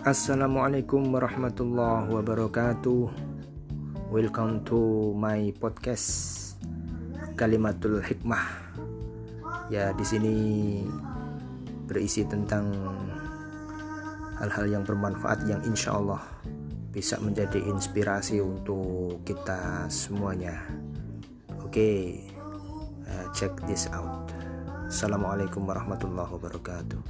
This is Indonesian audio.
Assalamualaikum warahmatullahi wabarakatuh. Welcome to my podcast Kalimatul Hikmah. Ya, di sini berisi tentang hal-hal yang bermanfaat yang insya Allah bisa menjadi inspirasi untuk kita semuanya. Oke, okay, check this out. Assalamualaikum warahmatullahi wabarakatuh.